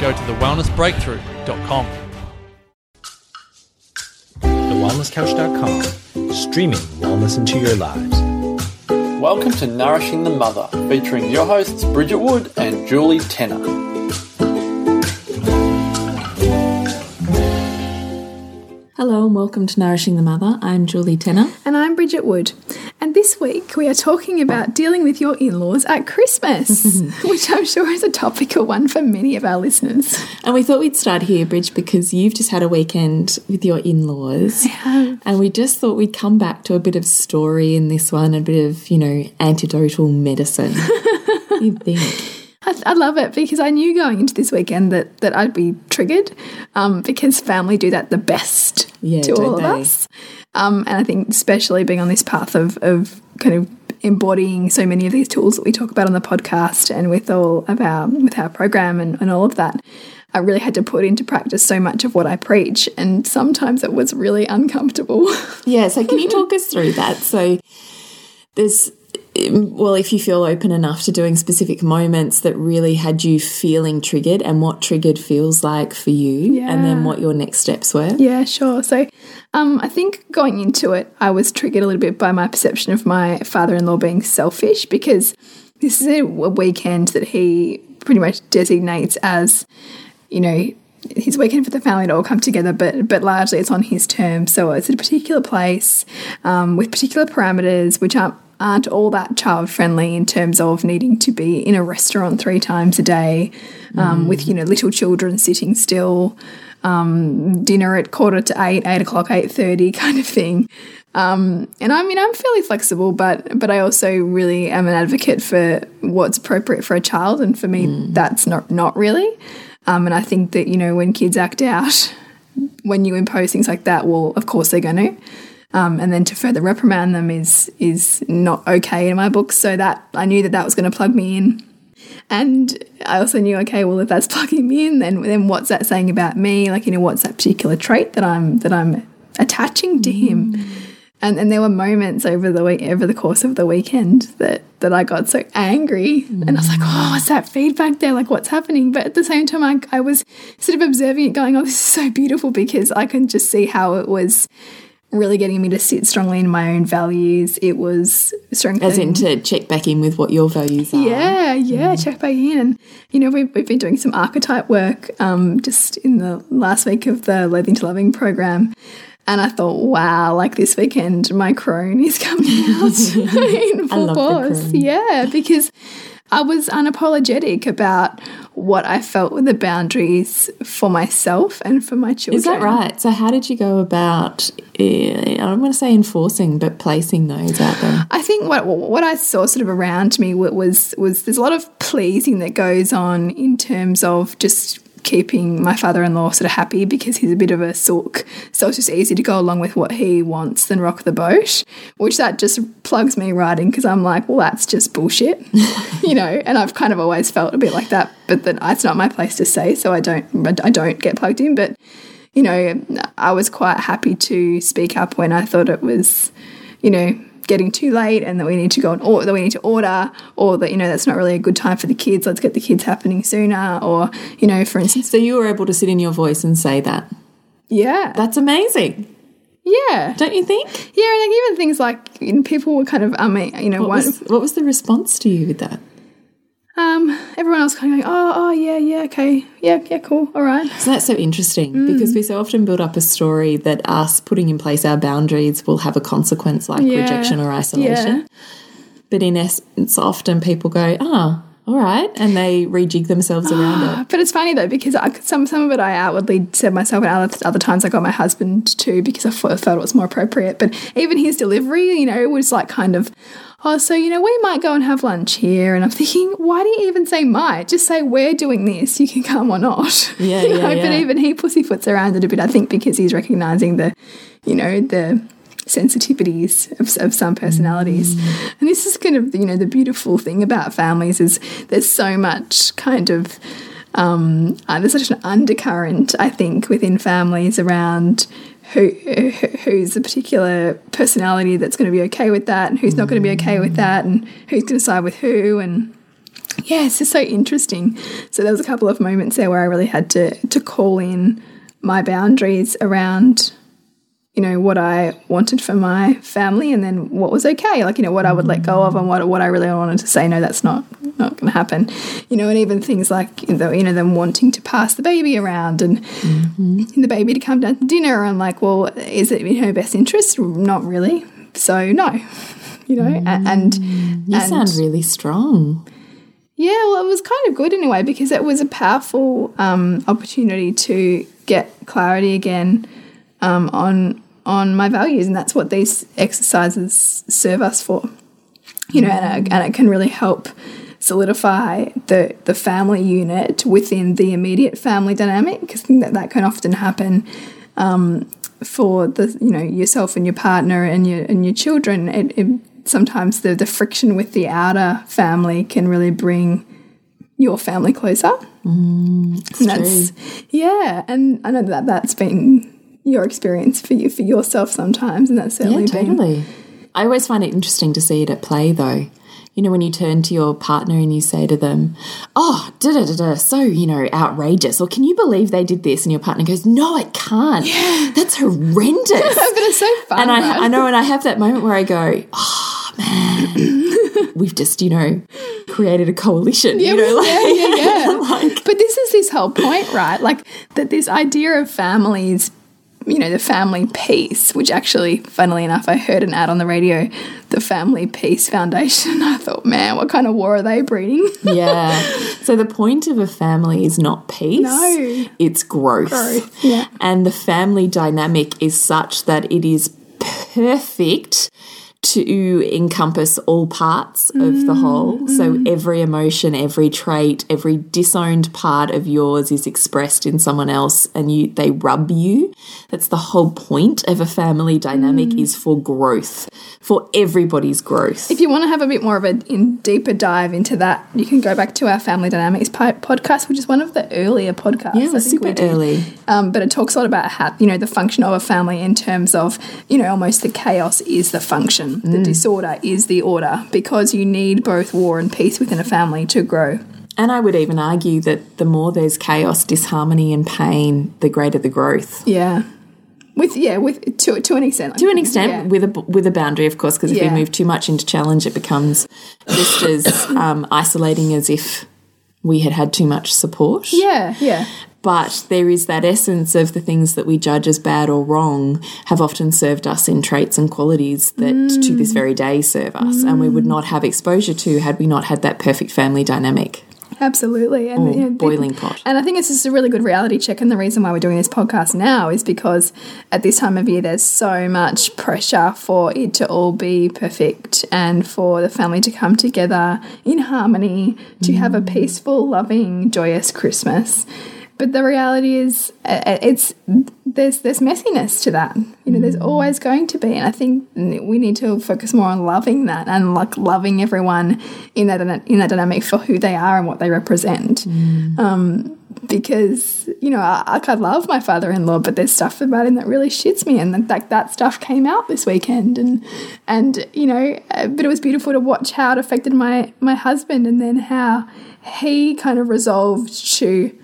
go to thewellnessbreakthrough.com. TheWellnessCouch.com, streaming wellness into your lives. Welcome to Nourishing the Mother, featuring your hosts Bridget Wood and Julie Tenner. Hello and welcome to Nourishing the Mother. I'm Julie Tenner. And I'm Bridget Wood. And this week we are talking about dealing with your in laws at Christmas, which I'm sure is a topical one for many of our listeners. And we thought we'd start here, Bridge, because you've just had a weekend with your in laws. And we just thought we'd come back to a bit of story in this one, a bit of, you know, antidotal medicine. you think? I, I, love it because I knew going into this weekend that that I'd be triggered um, because family do that the best Yeah, to all of they? us. Um, and I think especially being on this path of, of kind of embodying so many of these tools that we talk about on the podcast and with all of our with our program and, and all of that. I really had to put into practice so much of what I preach, and sometimes it was really uncomfortable. Yeah, so can you talk us through that? So there's well, if you feel open enough to doing specific moments that really had you feeling triggered and what triggered feels like for you, and then what your next steps were. Yeah, sure. So um, I think going into it, I was triggered a little bit by my perception of my father in law being selfish because this is a weekend that he pretty much designates as, you know, his weekend for the family to all come together, but but largely it's on his terms. So it's at a particular place um, with particular parameters, which aren't aren't all that child friendly in terms of needing to be in a restaurant three times a day, um, with you know little children sitting still, um, dinner at quarter to eight, eight o'clock, eight thirty, kind of thing. Um, and I mean, I'm fairly flexible, but but I also really am an advocate for what's appropriate for a child, and for me, that's not not really. Um, and I think that you know when kids act out, when you impose things like that, well, of course they're going to. Um, and then to further reprimand them is is not okay in my book. So that I knew that that was going to plug me in. And I also knew, okay, well, if that's plugging me in, then then what's that saying about me? Like, you know, what's that particular trait that I'm that I'm attaching to him? And and there were moments over the week over the course of the weekend that that I got so angry, and I was like, oh, what's that feedback there? Like, what's happening? But at the same time, I, I was sort of observing it, going, oh, this is so beautiful because I can just see how it was really getting me to sit strongly in my own values. It was strengthening. As in to check back in with what your values are. Yeah, yeah, check back in. And, you know, we've, we've been doing some archetype work um, just in the last week of the Loathing to Loving program. And I thought, wow, like this weekend, my crone is coming out in full force. Yeah, because I was unapologetic about what I felt were the boundaries for myself and for my children. Is that right? So, how did you go about, eh, I don't want to say enforcing, but placing those out there? I think what what I saw sort of around me was was there's a lot of pleasing that goes on in terms of just keeping my father in law sort of happy because he's a bit of a sook. So it's just easy to go along with what he wants than rock the boat, which that just plugs me right in because I'm like, well, that's just bullshit, you know. And I've kind of always felt a bit like that, but then it's not my place to say, so I don't I don't get plugged in. But you know, I was quite happy to speak up when I thought it was, you know, getting too late and that we need to go and or that we need to order or that you know that's not really a good time for the kids let's get the kids happening sooner or you know for instance So you were able to sit in your voice and say that. yeah That's amazing, yeah don't you think? yeah and like even things like you know, people were kind of um you know What was, what was the response to you with that? Um everyone else kind of going oh oh yeah yeah okay yeah yeah cool all right So that's so interesting because we so often build up a story that us putting in place our boundaries will have a consequence like Yeah. rejection or isolation. Yeah. But in essence, often people go, ah, all right, and they rejig themselves around it. But it's funny though because I, some some of it I outwardly said myself, and other, other times I got my husband too because I thought, thought it was more appropriate. But even his delivery, you know, was like kind of, oh, so you know, we might go and have lunch here, and I'm thinking, why do you even say might? Just say we're doing this. You can come or not. Yeah, You yeah, know, But even he pussyfoots around it a bit. I think because he's recognizing the, you know, the sensitivities of, of some personalities. And this is kind of, you know, the beautiful thing about families is there's so much kind of, um, uh, there's such an undercurrent, I think, within families around who, who who's a particular personality that's going to be okay with that and who's not going to be okay with that and who's going to side with who and yeah, it's just so interesting. So there was a couple of moments there where I really had to to call in my boundaries around you know what I wanted for my family and then what was okay like you know what I would let go of and what what I really wanted to say no that's not not going to happen. You know and even things like you know, you know them wanting to pass the baby around and the baby to come down to dinner and like well is it in her best interest? Not really. So no you know a- and You and- sound really strong. yeah, well, it was kind of good anyway because it was a powerful um, opportunity to get clarity again um, on on my values, and that's what these exercises serve us for. You know, and it, and it can really help solidify the the family unit within the immediate family dynamic because that that can often happen um, for the you know yourself and your partner and your and your children. It, it, sometimes the the friction with the outer family can really bring your family closer. and that's yeah, and I know that that's been your experience for you for yourself sometimes, and that's certainly Yeah, been totally. I always find it interesting to see it at play, though. You know, when you turn to your partner and you say to them, Oh, da da da da, so, you know, outrageous, or can you believe they did this? And your partner goes, No, I can't. That's horrendous. but it's so fun. and I. I know, and I have that moment where I go, Oh, man, we've just, you know, created a coalition. you know, like, yeah, yeah, yeah. like, but this is this whole point, right? Like that this idea of families, you know, the family peace, which actually, funnily enough, I heard an ad on the radio, the Family Peace Foundation. I thought, man, what kind of war are they breeding? yeah. So the point of a family is not peace. No. It's growth. Growth, yeah. And the family dynamic is such that it is perfect to encompass all parts of the mm, whole. So mm. every emotion, every trait, every disowned part of yours is expressed in someone else and you they rub you. That's the whole point of a family dynamic mm. is for growth, for everybody's growth. If you want to have a bit more of a in deeper dive into that, you can go back to our Family Dynamics po- podcast, which is one of the earlier podcasts. yeah, I think super early. Um, but it talks a lot about how you know the function of a family in terms of you know almost the chaos is the function, the disorder is the order, because you need both war and peace within a family to grow. And I would even argue that the more there's chaos, disharmony, and pain, the greater the growth. Yeah, with yeah, with to to an extent. To an extent, Yeah. with a with a boundary, of course, because if Yeah. we move too much into challenge, it becomes just as um, isolating as if we had had too much support. yeah, yeah, But there is that essence of the things that we judge as bad or wrong have often served us in traits and qualities that to Mm. this very day serve us, and we would not have exposure to had we not had that perfect family dynamic absolutely. And you know, boiling pot. And I think it's just a really good reality check. And the reason why we're doing this podcast now is because at this time of year, there's so much pressure for it to all be perfect and for the family to come together in harmony, to have a peaceful, loving, joyous Christmas. But the reality is, uh, it's there's there's messiness to that. You know, there's always going to be, and I think we need to focus more on loving that and like loving everyone in that in that dynamic for who they are and what they represent. Um, because you know, I, I love my father-in-law, but there's stuff about him that really shits me, and that that, that stuff came out this weekend, and and you know, uh, but it was beautiful to watch how it affected my my husband, and then how he kind of resolved to,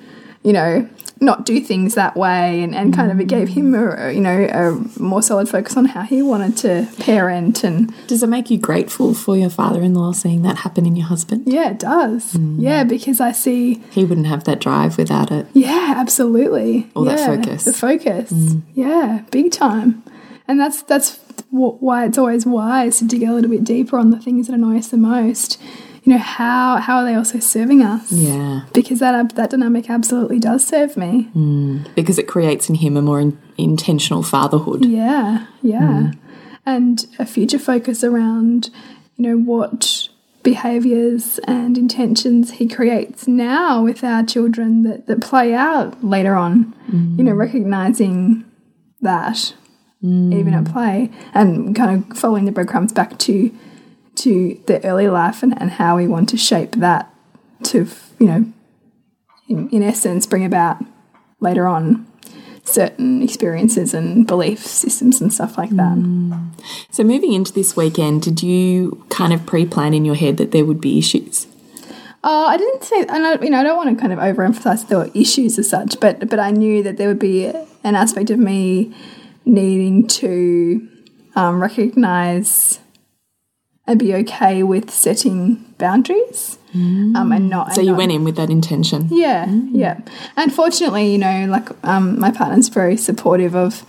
you know, not do things that way and, and kind of it gave him a, you know a more solid focus on how he wanted to parent and Does it make you grateful for your father in law seeing that happen in your husband? yeah it does. Mm. Yeah because I see He wouldn't have that drive without it. yeah absolutely. All that focus. the focus. Mm. Yeah big time. And that's that's wh- why it's always wise to dig a little bit deeper on the things that annoy us the most you know how how are they also serving us Yeah. because that that dynamic absolutely does serve me mm. Because it creates in him a more in, intentional fatherhood. Yeah, yeah. Mm. And a future focus around, you know, what behaviors and intentions he creates now with our children that, that play out later on. Mm. You know, recognizing that even at play and kind of following the breadcrumbs back to to the early life and, and how we want to shape that to, you know, in, in essence, bring about later on certain experiences and belief systems and stuff like that. So moving into this weekend, did you kind of pre-plan in your head that there would be issues? Oh, I didn't say, and I, you know, I don't want to kind of overemphasize there were issues as such, but but I knew that there would be an aspect of me needing to um, recognize and be okay with setting boundaries, um, and not. So and you not- went in with that intention. Yeah, yeah. And fortunately, you know, like um, my partner's very supportive of,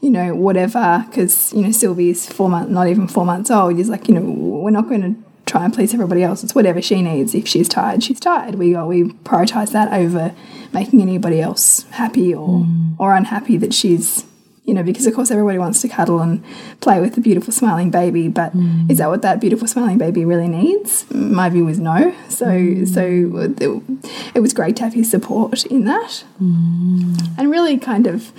you know, whatever, because, you know, Sylvie's four months, not even four months old. He's like, you know, we're not going to try and please everybody else. It's whatever she needs. If she's tired, she's tired. We we prioritize that over making anybody else happy or or unhappy that she's. You know, because of course everybody wants to cuddle and play with a beautiful smiling baby, but mm. is that what that beautiful smiling baby really needs? My view is no. So, mm. so it, it was great to have his support in that, mm. and really kind of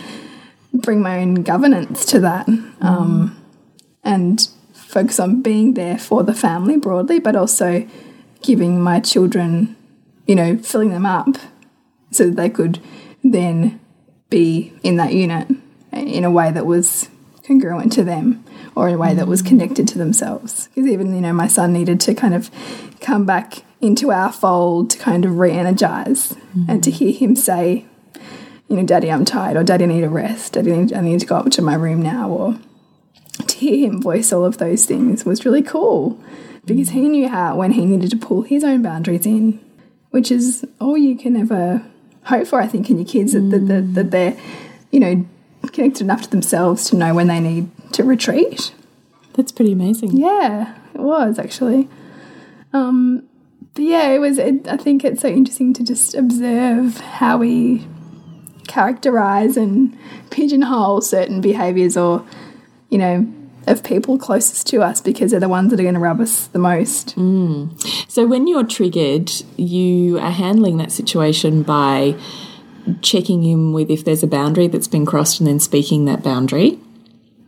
bring my own governance to that, um, and focus on being there for the family broadly, but also giving my children, you know, filling them up so that they could then be in that unit in a way that was congruent to them or in a way that was mm. connected to themselves. Because even, you know, my son needed to kind of come back into our fold to kind of re energize and to mm. hear him say, you know, Daddy, I'm tired, or Daddy, I need a rest, Daddy, I need, I need to go up to my room now, or to hear him voice all of those things was really cool because he mm. knew how when he needed to pull his own boundaries in, which is all you can ever hope for, I think, in your kids that, that, that, that they're, you know, connected enough to themselves to know when they need to retreat. That's pretty amazing. Yeah, it was actually. Um, but yeah, it was. It, I think it's so interesting to just observe how we characterize and pigeonhole certain behaviors, or you know, of people closest to us because they're the ones that are going to rub us the most. So when you're triggered, you are handling that situation by checking in with if there's a boundary that's been crossed and then speaking that boundary.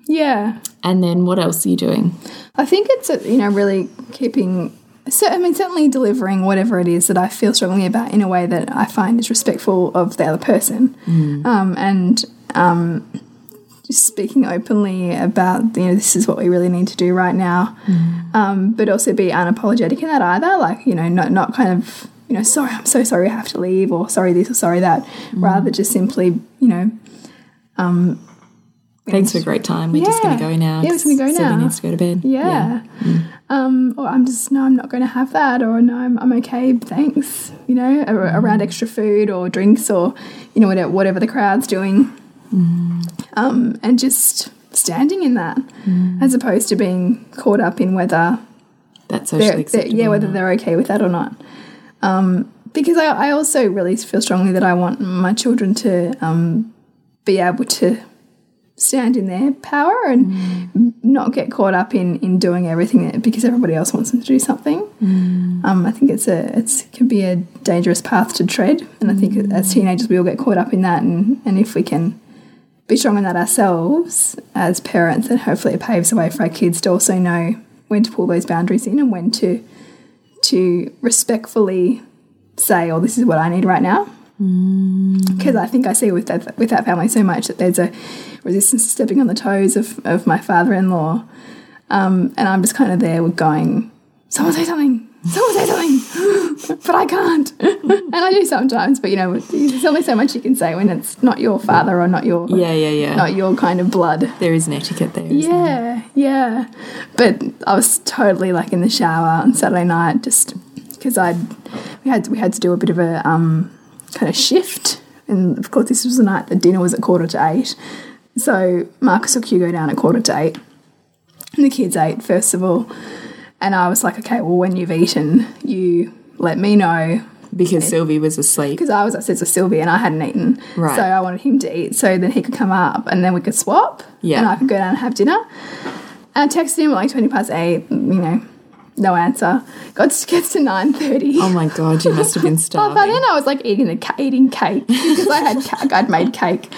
Yeah, And then what else are you doing? I think it's uh, you know really keeping. So, I mean, certainly delivering whatever it is that I feel strongly about in a way that I find is respectful of the other person, um, and um, just speaking openly about you know this is what we really need to do right now, um, but also be unapologetic in that either. Like you know, not not kind of you know sorry, I'm so sorry I have to leave, or sorry this or sorry that, mm. rather just simply you know um, Thanks for a great time. We're just going to go now. Yeah, we're gonna go Sylvie now. needs to go to bed. Yeah. Mm. Um, or I'm just, no, I'm not going to have that, or no, I'm, I'm okay, thanks, you know, ar- mm. around extra food or drinks or, you know, whatever, whatever the crowd's doing. Um, and just standing in that as opposed to being caught up in whether That's they're, socially they're- acceptable. yeah, whether they're okay with that or not. Um, because I, I also really feel strongly that I want my children to um, be able to stand in their power and not get caught up in in doing everything because everybody else wants them to do something. Um, I think it's a it's it can be a dangerous path to tread, and I think as teenagers we all get caught up in that, and and if we can be strong in that ourselves as parents, then hopefully it paves the way for our kids to also know when to pull those boundaries in and when to to respectfully say, "Oh, this is what I need right now." Because I think I see with that with that family so much that there's a resistance to stepping on the toes of, of my father-in-law, um, and I'm just kind of there with going, "Someone say something." Someone say something, but I can't. and I do sometimes, but you know, there's only so much you can say when it's not your father or not your Yeah, yeah, yeah. not your kind of blood. there is an etiquette there. isn't there? Yeah, yeah. But I was totally like in the shower on Saturday night, just because I'd we had we had to do a bit of a um, kind of shift, and of course this was the night the dinner was at quarter to eight. So Marcus took Hugo down at quarter to eight, and the kids ate first of all, and I was like, okay, well when you've eaten, you let me know Because Sylvie was asleep. because I was upstairs with Sylvie and I hadn't eaten. Right. So I wanted him to eat so then he could come up and then we could swap. Yeah. And I could go down and have dinner. And I texted him at like 20 past 8, you know, no answer. Got gets to 9.30. Oh my god, you must have been starving. by then I was like eating the ca- eating cake because I had I'd made cake,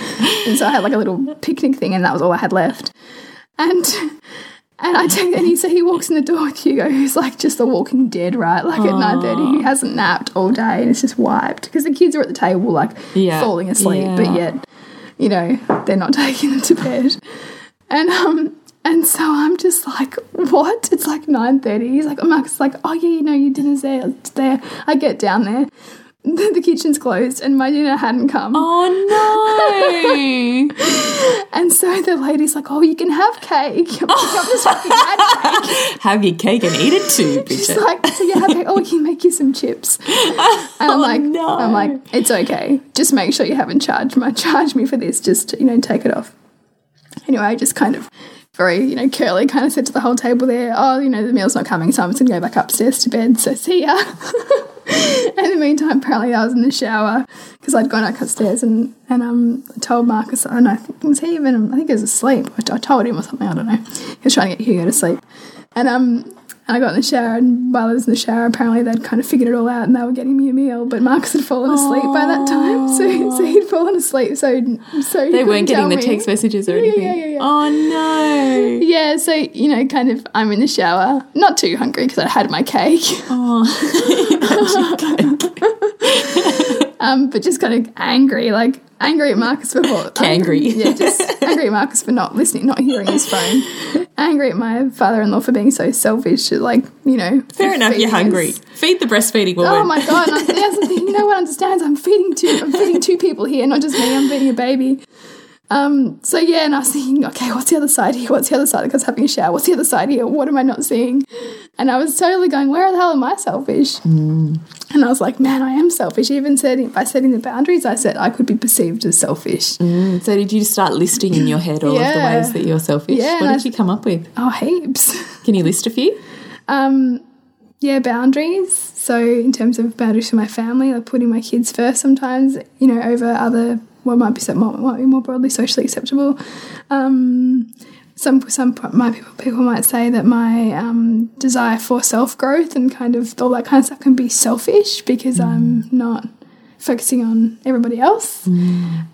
and so I had like a little picnic thing, and that was all I had left. And and I take and he so he walks in the door with Hugo, who's like just a walking dead, right? Like at nine thirty, he hasn't napped all day and it's just wiped because the kids are at the table like Yeah. falling asleep, but yet you know they're not taking them to bed. And um and so I'm just like, what? It's like nine thirty. He's like, oh, Marcus like, oh yeah, you know, your dinner's there. It's there. I get down there. The, the kitchen's closed and my dinner hadn't come. Oh no! And so the lady's like, oh, you can have cake. I'm like, I've fucking cake. have your cake and eat it too, She's Bridget. like, so you have cake. Oh, we can make you some chips. And I'm oh, like, Oh, no. I'm like, it's okay. Just make sure you haven't charged my charge me for this. Just you know, take it off. Anyway, I just kind of very, you know, curly kind of said to the whole table there, oh, you know, the meal's not coming, so I'm just going to go back upstairs to bed. So see ya. in the meantime, apparently I was in the shower because I'd gone upstairs and, and um, I told Marcus, know, I think, was he even, I think he was asleep. I, I told him or something, I don't know. He was trying to get Hugo to sleep. And um, I got in the shower, and while I was in the shower, apparently they'd kind of figured it all out, and they were getting me a meal. But Marcus had fallen asleep by that time, so, so he'd fallen asleep. So so he They weren't getting the text messages or anything. yeah, yeah, yeah. Oh no! Yeah, so you know, kind of, I'm in the shower, not too hungry because I had my cake, Oh, um, but just kind of angry, like angry at Marcus for what? Kangry. Yeah, just angry at Marcus for not listening, not hearing his phone. Angry at my father-in-law for being so selfish, like you know. fair enough. You're us. hungry. Feed the breastfeeding woman. Oh my god! And I'm, thing. No one understands. I'm feeding two. I'm feeding two people here, not just me. I'm feeding a baby. Um. So yeah, and I was thinking, okay, what's the other side here? What's the other side? Because I was having a shower. What's the other side here? What am I not seeing? And I was totally going, where the hell am I selfish? Hmm. And I was like, man, I am selfish. Even setting by setting the boundaries, I said I could be perceived as selfish. So did you start listing in your head all of the ways that you're selfish? Yeah, What did you come up with? Oh, heaps. Can you list a few? Um, yeah, boundaries. So in terms of boundaries for my family, like putting my kids first sometimes, you know, over other what might be what might be more broadly socially acceptable. Um, some some my people people might say that my um, desire for self growth and kind of all that kind of stuff can be selfish because I'm not focusing on everybody else.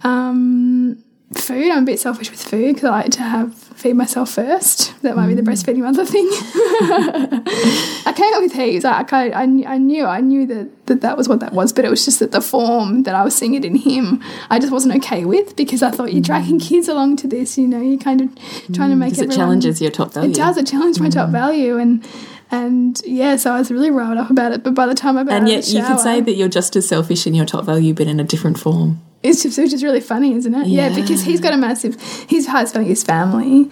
Um, food, I'm a bit selfish with food because I like to have feed myself first. That might be the mm. breastfeeding mother thing. I came up with heaps. I, I, I I knew I knew that, that that was what that was, but it was just that the form that I was seeing it in him, I just wasn't okay with because I thought you're mm. dragging kids along to this. You know, you're kind of trying to mm, make Because it everyone- challenges your top value. It does. It challenged my top value and. And yeah, so I was really riled up about it. But by the time I got And yet of the you could say that you're just as selfish in your top value, but in a different form. it's just, which is really funny, isn't it? Yeah. Yeah. because he's got a massive, his highest value is family,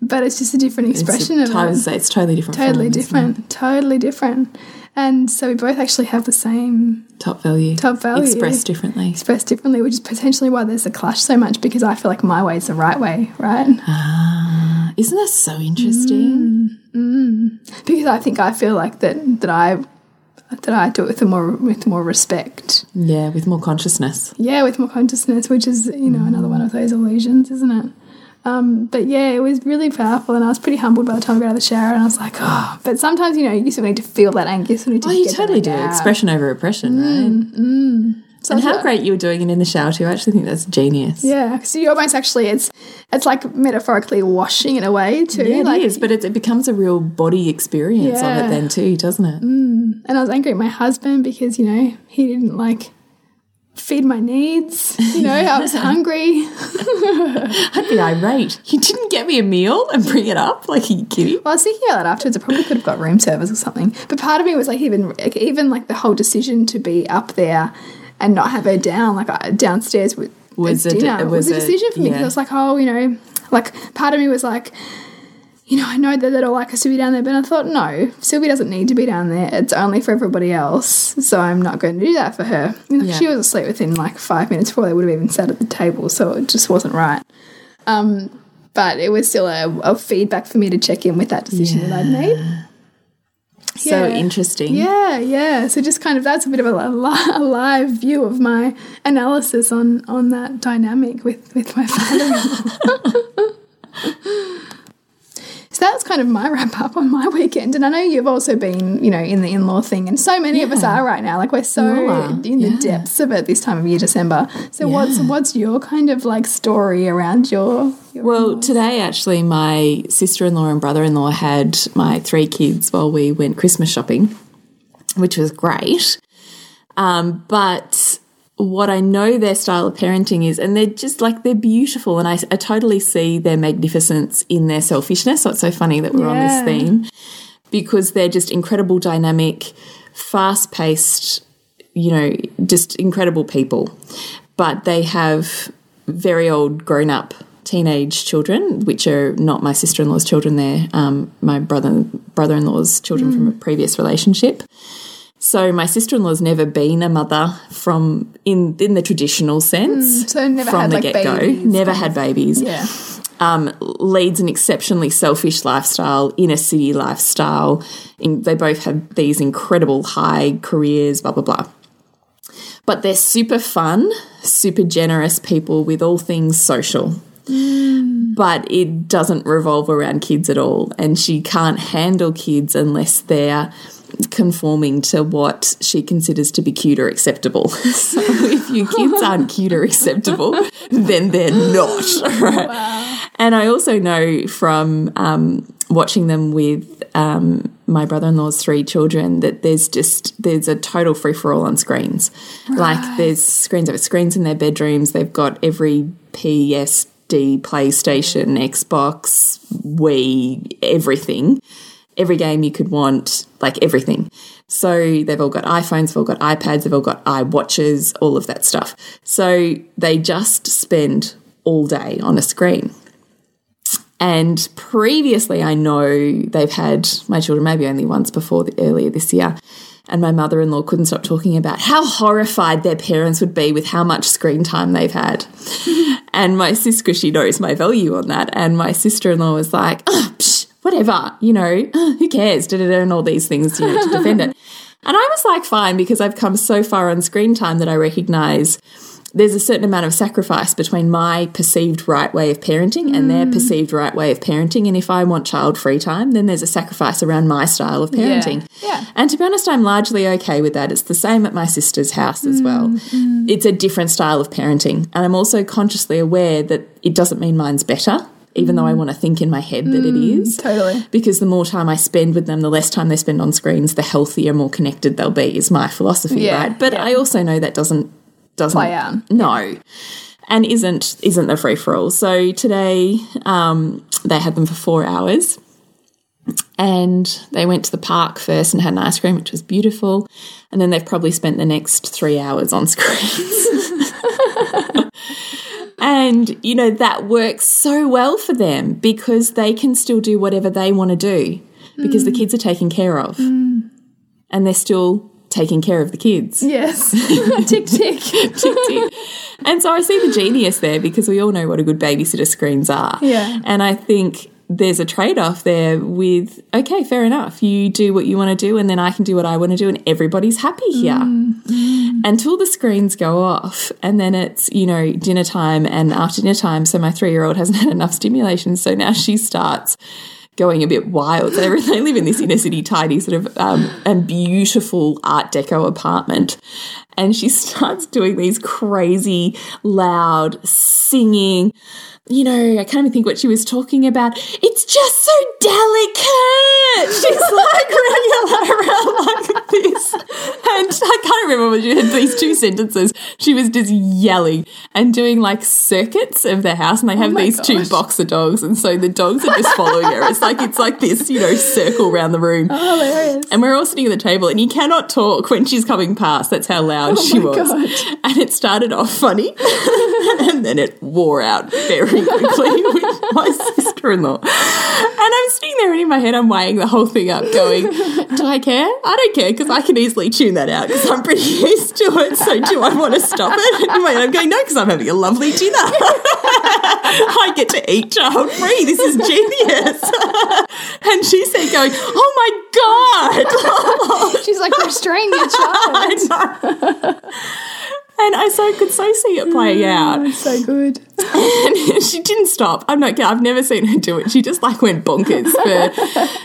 but it's just a different It's, expression a, of it. it's totally different. Totally different, totally different. And so we both actually have the same? Top value. Top value. Expressed differently. expressed differently, which is potentially why there's a clash so much because I feel like my way is the right way, right? Ah, Isn't that so interesting? Because I think I feel like that that I that I do it with more with more respect. Yeah, with more consciousness. Yeah, with more consciousness, which is you know another one of those illusions, isn't it? Um, but yeah, it was really powerful, and I was pretty humbled by the time I got out of the shower, and I was like, oh. But sometimes, you know, you still need to feel that anger. You still need to Oh, you totally do. out. Expression over oppression, mm, right? Mm. So And how thought- great you were doing it in the shower too. I actually think that's genius. Yeah, so you almost actually it's it's like metaphorically washing it away too. Yeah, it like, is, but it, it becomes a real body experience of it then too, doesn't it? Mm. And I was angry at my husband because you know he didn't like feed my needs. You know, I was hungry. I'd be irate. You didn't get me a meal and bring it up? Like, are you kidding? Well, I was thinking about that afterwards. I probably could have got room service or something. But part of me was like, even like, even like the whole decision to be up there and not have her down, like downstairs with Was at a dinner, was was, a decision for me because yeah. I was like, oh, you know, like part of me was like. You know, I know that they'd all like us to be down there, but I thought, no, Sylvie doesn't need to be down there. It's only for everybody else, so I'm not going to do that for her. You know, Yeah. She was asleep within like five minutes before they would have even sat at the table, so it just wasn't right. Um, but it was still a, a feedback for me to check in with that decision that I'd made. So Yeah. interesting. Yeah, yeah. So just kind of that's a bit of a, a live view of my analysis on on that dynamic with with my father. so that was kind of my wrap up on my weekend, and I know you've also been, you know, in the in law thing, and so many of us are right now. Like we're so in the yeah. depths of it this time of year, December. So what's what's your kind of like story around your? your Well, in-laws? today actually, my sister in law and brother in law had my three kids while we went Christmas shopping, which was great. Um, but what I know their style of parenting is, and they're just like, they're beautiful. And I, I totally see their magnificence in their selfishness. So it's so funny that we're on this theme because they're just incredible, dynamic, fast paced, you know, just incredible people. But they have very old grown up teenage children, which are not my sister in law's children, they're um, my brother brother in law's children from a previous relationship. So my sister in law's never been a mother from in in the traditional sense. so never from had, the like, get go. babies, Never had babies yeah. um, leads an exceptionally selfish lifestyle, inner city lifestyle. In, they both have these incredible high careers, blah, blah, blah. But they're super fun, super generous people with all things social. But it doesn't revolve around kids at all. And she can't handle kids unless they're conforming to what she considers to be cute or acceptable. so if your kids aren't cute or acceptable, then they're not. Right? And I also know from um, watching them with um, my brother-in-law's three children that there's just there's a total free for all on screens. Like there's screens over screens in their bedrooms. They've got every PSD, PlayStation, Xbox, Wii, everything. Every game you could want, like everything. So they've all got iPhones, they've all got iPads, they've all got iWatches, all of that stuff. So they just spend all day on a screen. And previously, I know they've had my children maybe only once before the, earlier this year. And my mother in law couldn't stop talking about how horrified their parents would be with how much screen time they've had. and my sister, she knows my value on that, and my sister in law was like, oh, whatever, you know, who cares? Did it earn all these things, you know, to defend it. And I was like, fine, because I've come so far on screen time that I recognize there's a certain amount of sacrifice between my perceived right way of parenting and their mm. perceived right way of parenting. And if I want child free time, then there's a sacrifice around my style of parenting. Yeah. And to be honest, I'm largely okay with that. It's the same at my sister's house as well. Mm, mm. It's a different style of parenting. And I'm also consciously aware that it doesn't mean mine's better. Even though I want to think in my head that it is. Totally. Because the more time I spend with them, the less time they spend on screens, the healthier, more connected they'll be, is my philosophy, Yeah, right? But yeah. I also know that doesn't doesn't Play out. No. And isn't isn't the free for all. So today um, they had them for four hours. And they went to the park first and had an ice cream, which was beautiful. And then they've probably spent the next three hours on screens. and, you know, that works so well for them because they can still do whatever they want to do because the mm. kids are taken care of. Mm. And they're still taking care of the kids. Yes. tick tick. Tick, tick. and so I see the genius there because we all know what a good babysitter screens are. Yeah. And I think there's a trade off there with, okay, fair enough. You do what you want to do, and then I can do what I want to do, and everybody's happy here. Until the screens go off, and then it's, you know, dinner time and after dinner time. So my three year old hasn't had enough stimulation. So now she starts going a bit wild. So they live in this inner city, tidy sort of um, and beautiful Art Deco apartment, and she starts doing these crazy, loud singing. You know, I can't even think what she was talking about. It's just so delicate. She's like running around like this, and I can't remember what she had these two sentences. She was just yelling and doing like circuits of the house, and they oh have my these two boxer dogs, and so the dogs are just following her. It's like it's like this, you know, circle around the room. Oh, hilarious. And we're all sitting at the table, and you cannot talk when she's coming past. That's how loud Oh she Oh my was. God. And it started off funny, and then it wore out very quickly with my sister in law. And I'm sitting there, and in my head, I'm weighing the whole thing up, going, Do I care? I don't care, because I can easily tune that out, because I'm pretty used to it. So do I want to stop it? And in my head, I'm going, No, because I'm having a lovely dinner. I get to eat child free. This is genius. and she's there going, Oh my God. She's like restraining your child. And I so could so see it playing mm, out. It's so good. And she didn't stop. I'm not kidding. I've never seen her do it. She just like went bonkers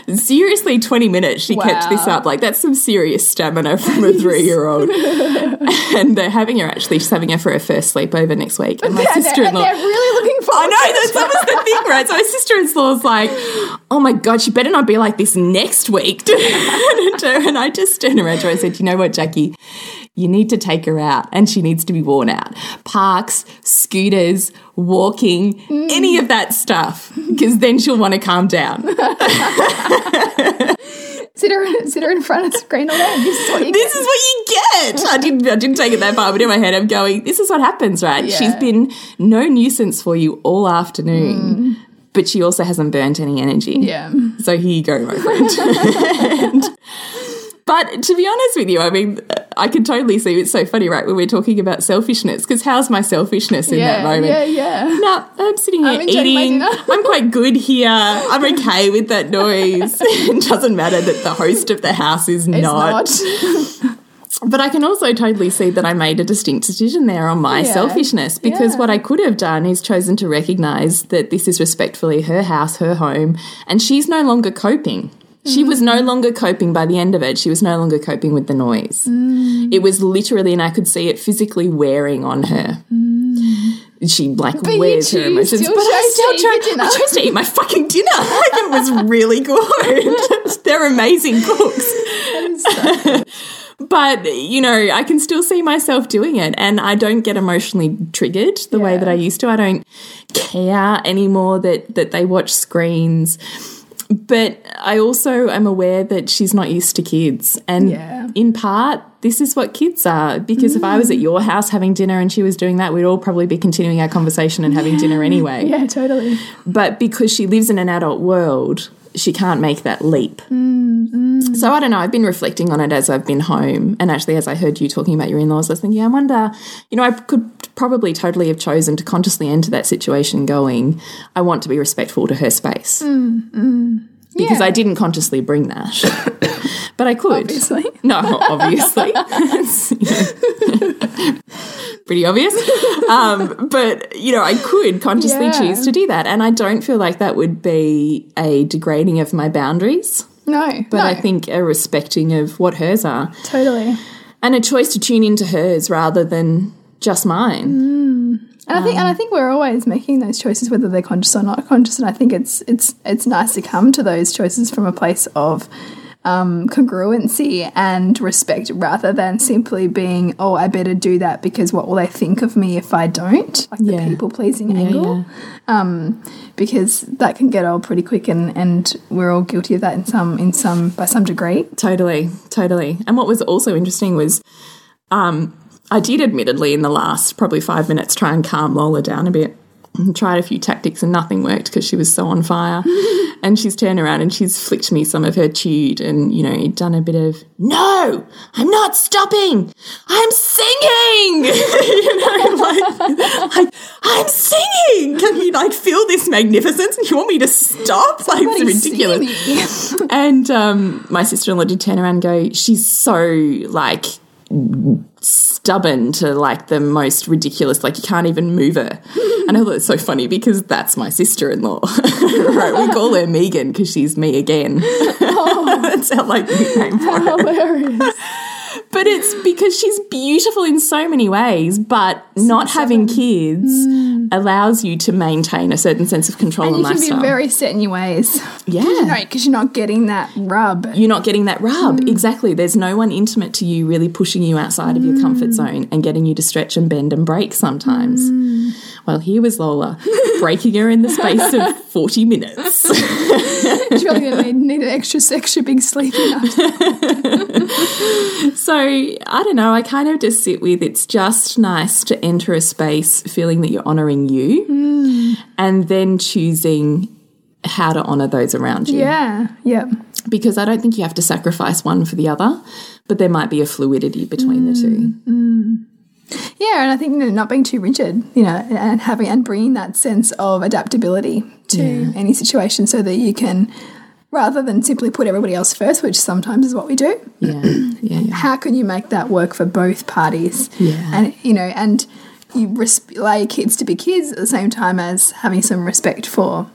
for seriously 20 minutes. She kept this up. Like that's some serious stamina from a three year old. and they're having her actually, she's having her for her first sleepover next week. And my sister in and law. they're really looking forward I know, that's, that was the thing, right? So my sister-in-law's like, oh my God, she better not be like this next week. and I just turned around to her and said, you know what, Jackie? You need to take her out and she needs to be worn out. Parks, scooters, walking, any of that stuff, because then she'll want to calm down. Sit her, sit her in front of the screen all day. This is what you this get. is what you get. I didn't, I didn't take it that far, but in my head, I'm going, this is what happens, right? Yeah. She's been no nuisance for you all afternoon, mm. but she also hasn't burnt any energy. Yeah. So here you go, my friend. But to be honest with you, I mean, I can totally see it's so funny, right, when we're talking about selfishness, because how's my selfishness in that moment? yeah, yeah. No, I'm sitting here I'm eating. I'm quite good here. I'm okay with that noise. it doesn't matter that the host of the house is It's not. not. But I can also totally see that I made a distinct decision there on my Yeah. selfishness because Yeah. what I could have done is chosen to recognize that this is respectfully her house, her home, and she's no longer coping. She was no Mm. longer coping by the end of it. She was no longer coping with the noise. It was literally, and I could see it physically wearing on her. She like you wears her emotions, but I still chose. I chose to eat my fucking dinner. Like it was really good. They're amazing cooks. But, you know, I can still see myself doing it and I don't get emotionally triggered the way that I used to. I don't care anymore that, that they watch screens. But I also am aware that she's not used to kids. And Yeah. in part, this is what kids are. Because if I was at your house having dinner and she was doing that, we'd all probably be continuing our conversation and having dinner anyway. yeah, totally. But because she lives in an adult world, she can't make that leap. Mm, mm. So I don't know. I've been reflecting on it as I've been home, and actually, as I heard you talking about your in-laws, I was thinking, I wonder, you know, I could probably totally have chosen to consciously enter that situation, going, I want to be respectful to her space, mm, because Yeah. I didn't consciously bring that, but I could. Obviously. No, obviously. It's, you know, pretty obvious. Um, but, you know, I could consciously Yeah. choose to do that. And I don't feel like that would be a degrading of my boundaries, No, but no, I think a respecting of what hers are totally. and a choice to tune into hers rather than just mine. And I think, and I think we're always making those choices, whether they're conscious or not conscious. And I think it's it's it's nice to come to those choices from a place of um, congruency and respect, rather than simply being, "Oh, I better do that because what will they think of me if I don't?" Like Yeah. the people pleasing angle, um, because that can get old pretty quick, and and we're all guilty of that in some in some by some degree. Totally, totally. And what was also interesting was um, I did admittedly in the last probably five minutes try and calm Lola down a bit. And tried a few tactics and nothing worked because she was so on fire. and she's turned around and she's flicked me some of her chewed and, you know, done a bit of, no, I'm not stopping. I'm singing. you know, like, like, I'm singing. Can you like feel this magnificence? And you want me to stop? Like Bloody it's ridiculous. And um, my sister in law did turn around and go, she's so like stubborn to like the most ridiculous, like you can't even move her. And I thought it's so funny because that's my sister in law. right? We call her Megan because she's me again. Oh. that's our like nickname for her. Hilarious. But it's because she's beautiful in so many ways, but not having kids mm. Allows you to maintain a certain sense of control And and, you can be very set in your ways. yeah. Because you're not getting that rub. you're not getting that rub. Mm. Exactly. There's no one intimate to you really pushing you outside of your comfort mm. zone and getting you to stretch and bend and break sometimes. Mm. Well, here was Lola breaking her in the space of 40 minutes. She's really need, need an extra, extra big night. so I don't know. I kind of just sit with it's just nice to enter a space feeling that you're honoring you hmm. and then choosing how to honor those around you. Yeah, yeah. Because I don't think you have to sacrifice one for the other, but there might be a fluidity between the two. Hmm, hmm. Yeah, and I think not being too rigid, you know, and having and bringing that sense of adaptability to any situation, so that you can, rather than simply put everybody else first, which sometimes is what we do. Yeah. Yeah. yeah. How can you make that work for both parties? Yeah. and you know, and you allow your kids to be kids at the same time as having some respect for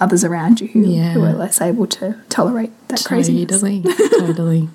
others around you who, Yeah. who are less able to tolerate that craziness. Totally, totally.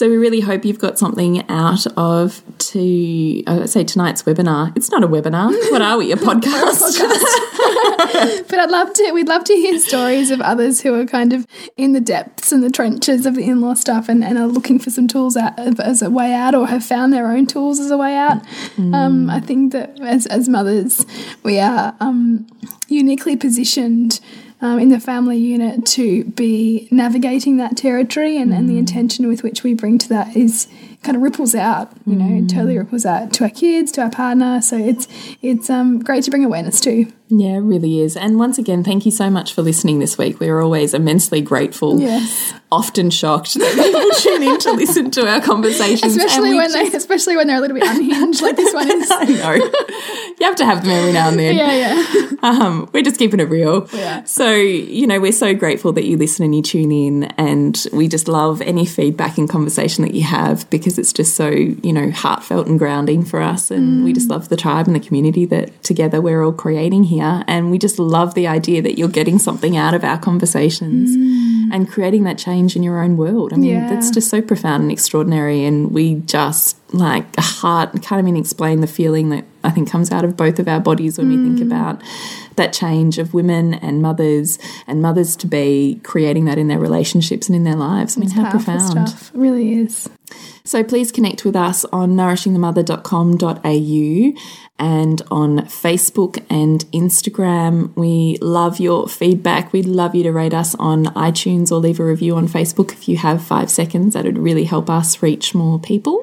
So we really hope you've got something out of to I say tonight's webinar. It's not a webinar. What are we? A podcast? But I'd love to. We'd love to hear stories of others who are kind of in the depths and the trenches of the in-law stuff, and, and are looking for some tools out as a way out, or have found their own tools as a way out. Um, I think that as as mothers, we are um, uniquely positioned. Um, in the family unit to be navigating that territory and, and the intention with which we bring to that is kind of ripples out you know totally ripples out to our kids to our partner. So it's it's um, great to bring awareness to Yeah, it really is. And once again, thank you so much for listening this week. We're always immensely grateful. Yes. Often shocked that people tune in to listen to our conversations. especially when just- they, especially when they're a little bit unhinged, like this one is. I know. You have to have them every now and then. Yeah, yeah. Um, we're just keeping it real. Yeah. So, you know, we're so grateful that you listen and you tune in, and we just love any feedback and conversation that you have because it's just so, you know, heartfelt and grounding for us. And we just love the tribe and the community that together we're all creating here. And we just love the idea that you're getting something out of our conversations mm. and creating that change in your own world. I mean, Yeah. that's just so profound and extraordinary. And we just like a heart, can't even explain the feeling that I think comes out of both of our bodies when we Mm. think about that change of women and mothers and mothers to be creating that in their relationships and in their lives. I mean, how Powerful profound. stuff. It really is. So please connect with us on nourishingthemother.com.au and on Facebook and Instagram. We love your feedback. We'd love you to rate us on iTunes or leave a review on Facebook if you have five seconds. That would really help us reach more people.